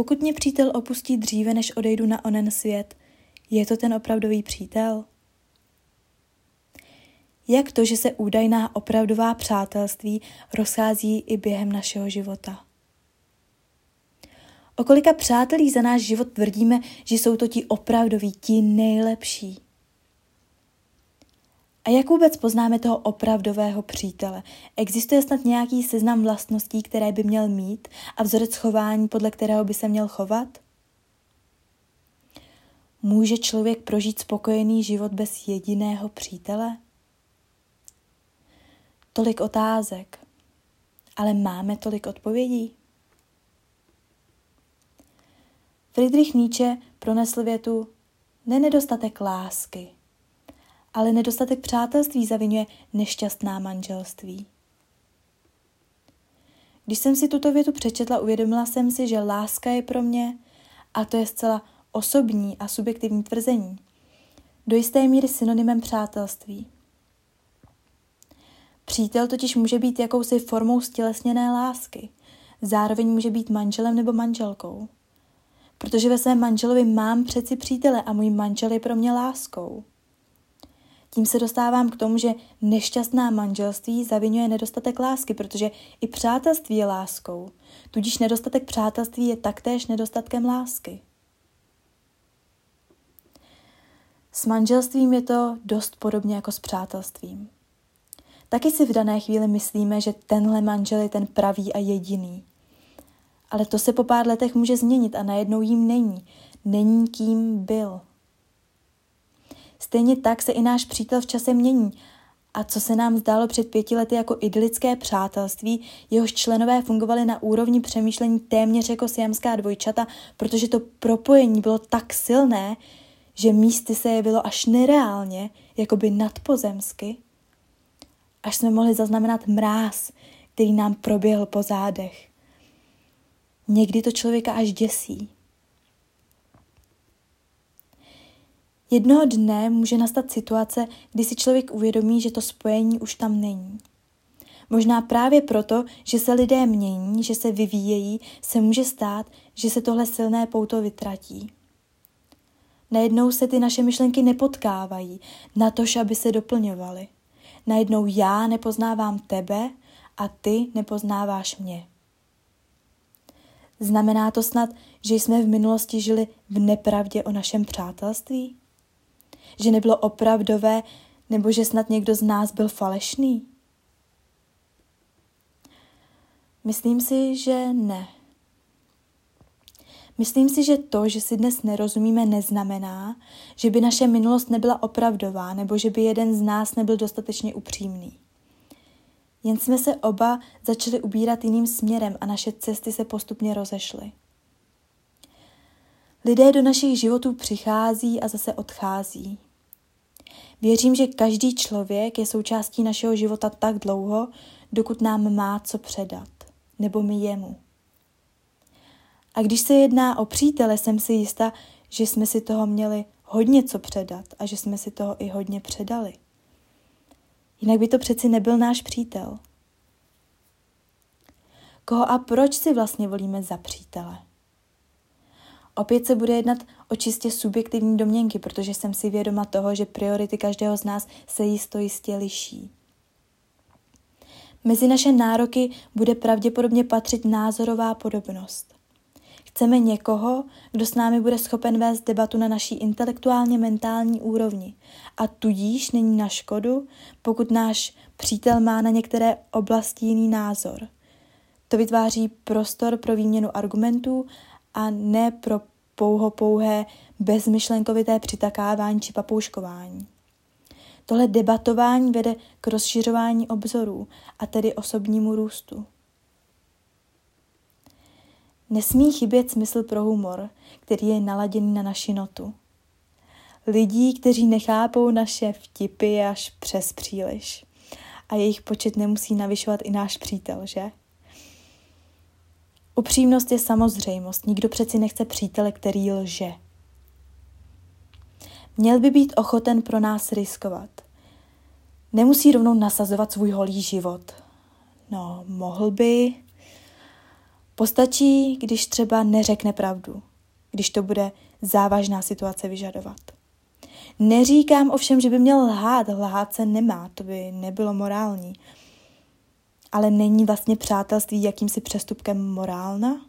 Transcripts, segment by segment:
Pokud mě přítel opustí dříve, než odejdu na onen svět, je to ten opravdový přítel? Jak to, že se údajná opravdová přátelství rozchází i během našeho života? O kolika přátelí za náš život tvrdíme, že jsou to ti opravdoví, ti nejlepší? A jak vůbec poznáme toho opravdového přítele? Existuje snad nějaký seznam vlastností, které by měl mít a vzorec chování, podle kterého by se měl chovat? Může člověk prožít spokojený život bez jediného přítele? Tolik otázek, ale máme tolik odpovědí? Friedrich Nietzsche pronesl větu ne nedostatek lásky, ale nedostatek přátelství zavinuje nešťastná manželství. Když jsem si tuto větu přečetla, uvědomila jsem si, že láska je pro mě, a to je zcela osobní a subjektivní tvrzení, do jisté míry synonymem přátelství. Přítel totiž může být jakousi formou stělesněné lásky, zároveň může být manželem nebo manželkou. Protože ve svém manželovi mám přeci přítele a můj manžel je pro mě láskou. Tím se dostávám k tomu, že nešťastná manželství zavinuje nedostatek lásky, protože i přátelství je láskou. Tudíž nedostatek přátelství je taktéž nedostatkem lásky. S manželstvím je to dost podobně jako s přátelstvím. Taky si v dané chvíli myslíme, že tenhle manžel je ten pravý a jediný. Ale to se po pár letech může změnit a najednou jim není. Není kým byl. Stejně tak se i náš přítel v čase mění. A co se nám zdálo před pěti lety jako idylické přátelství, jehož členové fungovali na úrovni přemýšlení téměř jako siamská dvojčata, protože to propojení bylo tak silné, že místy se jevilo až nereálně, jakoby nadpozemsky, až jsme mohli zaznamenat mráz, který nám proběhl po zádech. Někdy to člověka až děsí. Jednoho dne může nastat situace, kdy si člověk uvědomí, že to spojení už tam není. Možná právě proto, že se lidé mění, že se vyvíjejí, se může stát, že se tohle silné pouto vytratí. Najednou se ty naše myšlenky nepotkávají, natož aby se doplňovaly. Najednou já nepoznávám tebe a ty nepoznáváš mě. Znamená to snad, že jsme v minulosti žili v nepravdě o našem přátelství? Že nebylo opravdové, nebo že snad někdo z nás byl falešný? Myslím si, že ne. Myslím si, že to, že si dnes nerozumíme, neznamená, že by naše minulost nebyla opravdová nebo že by jeden z nás nebyl dostatečně upřímný. Jen jsme se oba začali ubírat jiným směrem a naše cesty se postupně rozešly. Lidé do našich životů přichází a zase odchází. Věřím, že každý člověk je součástí našeho života tak dlouho, dokud nám má co předat, nebo my jemu. A když se jedná o přítele, jsem si jistá, že jsme si toho měli hodně co předat a že jsme si toho i hodně předali. Jinak by to přeci nebyl náš přítel. Koho a proč si vlastně volíme za přítele? Opět se bude jednat o čistě subjektivní domněnky, protože jsem si vědoma toho, že priority každého z nás se jisto jistě liší. Mezi naše nároky bude pravděpodobně patřit názorová podobnost. Chceme někoho, kdo s námi bude schopen vést debatu na naší intelektuálně mentální úrovni a tudíž není na škodu, pokud náš přítel má na některé oblasti jiný názor. To vytváří prostor pro výměnu argumentů a ne pro pouho pouhé bezmyšlenkovité přitakávání či papouškování. Tohle debatování vede k rozšiřování obzorů a tedy osobnímu růstu. Nesmí chybět smysl pro humor, který je naladěný na naši notu. Lidí, kteří nechápou naše vtipy až přes příliš. A jejich počet nemusí navyšovat i náš přítel, že? Upřímnost je samozřejmost. Nikdo přeci nechce přítele, který lže. Měl by být ochoten pro nás riskovat. Nemusí rovnou nasazovat svůj holý život. No, mohl by, Postačí, když třeba neřekne pravdu, když to bude závažná situace vyžadovat. Neříkám ovšem, že by měl lhát, lhát se nemá, to by nebylo morální. Ale není vlastně přátelství jakýmsi přestupkem morálna?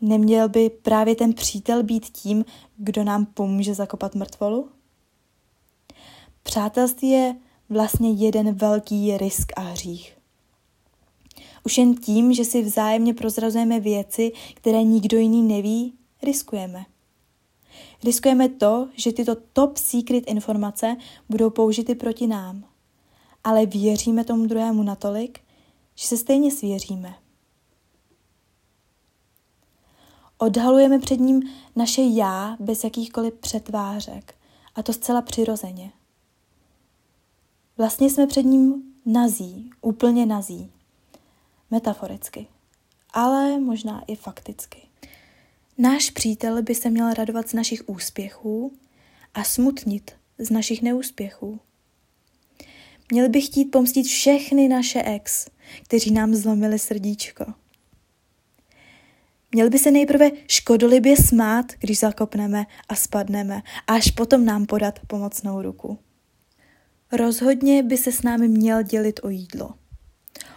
Neměl by právě ten přítel být tím, kdo nám pomůže zakopat mrtvolu? Přátelství je vlastně jeden velký risk a hřích. Už jen tím, že si vzájemně prozrazujeme věci, které nikdo jiný neví, riskujeme. Riskujeme to, že tyto top secret informace budou použity proti nám. Ale věříme tomu druhému natolik, že se stejně svěříme. Odhalujeme před ním naše já bez jakýchkoliv přetvářek. A to zcela přirozeně. Vlastně jsme před ním nazí, úplně nazí. Metaforicky, ale možná i fakticky. Náš přítel by se měl radovat z našich úspěchů a smutnit z našich neúspěchů. Měl by chtít pomstit všechny naše ex, kteří nám zlomili srdíčko. Měl by se nejprve škodolibě smát, když zakopneme a spadneme, a až potom nám podat pomocnou ruku. Rozhodně by se s námi měl dělit o jídlo.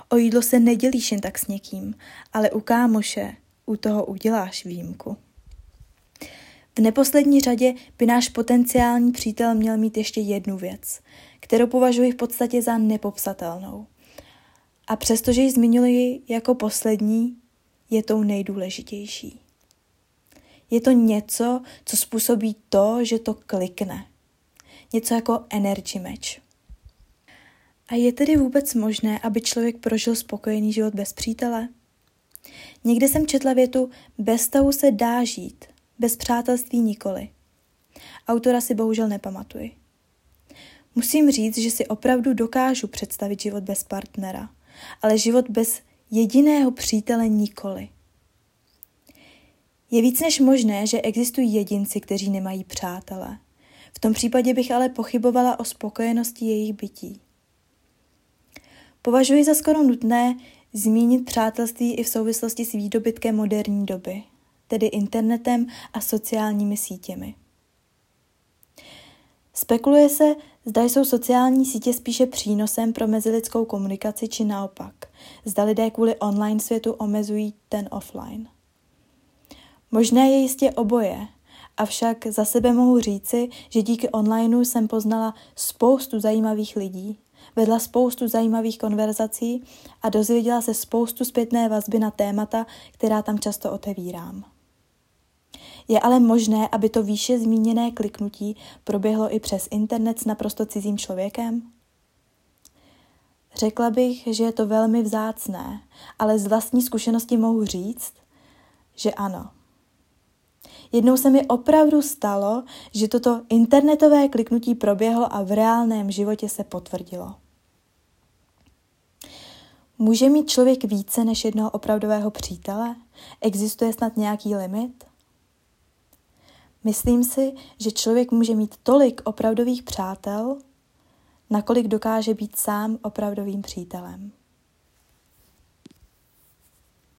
O jídlo se nedělíš jen tak s někým, ale u kámoše, u toho uděláš výjimku. V neposlední řadě by náš potenciální přítel měl mít ještě jednu věc, kterou považuji v podstatě za nepopsatelnou. A přestože ji zmiňuji jako poslední, je tou nejdůležitější. Je to něco, co způsobí to, že to klikne. Něco jako energy match. A je tedy vůbec možné, aby člověk prožil spokojený život bez přítele? Někde jsem četla větu, bez stavu se dá žít, bez přátelství nikoli. Autora si bohužel nepamatuji. Musím říct, že si opravdu dokážu představit život bez partnera, ale život bez jediného přítele nikoli. Je víc než možné, že existují jedinci, kteří nemají přátele. V tom případě bych ale pochybovala o spokojenosti jejich bytí. Považuji za skoro nutné zmínit přátelství i v souvislosti s výdobytkem moderní doby, tedy internetem a sociálními sítěmi. Spekuluje se, zda jsou sociální sítě spíše přínosem pro mezilidskou komunikaci či naopak, zda lidé kvůli online světu omezují ten offline. Možné je jistě oboje, avšak za sebe mohu říci, že díky onlineu jsem poznala spoustu zajímavých lidí, vedla spoustu zajímavých konverzací a dozvěděla se spoustu zpětné vazby na témata, která tam často otevírám. Je ale možné, aby to výše zmíněné kliknutí proběhlo i přes internet s naprosto cizím člověkem? Řekla bych, že je to velmi vzácné, ale z vlastní zkušenosti mohu říct, že ano. Jednou se mi opravdu stalo, že toto internetové kliknutí proběhlo a v reálném životě se potvrdilo. Může mít člověk více než jednoho opravdového přítele? Existuje snad nějaký limit? Myslím si, že člověk může mít tolik opravdových přátel, nakolik dokáže být sám opravdovým přítelem.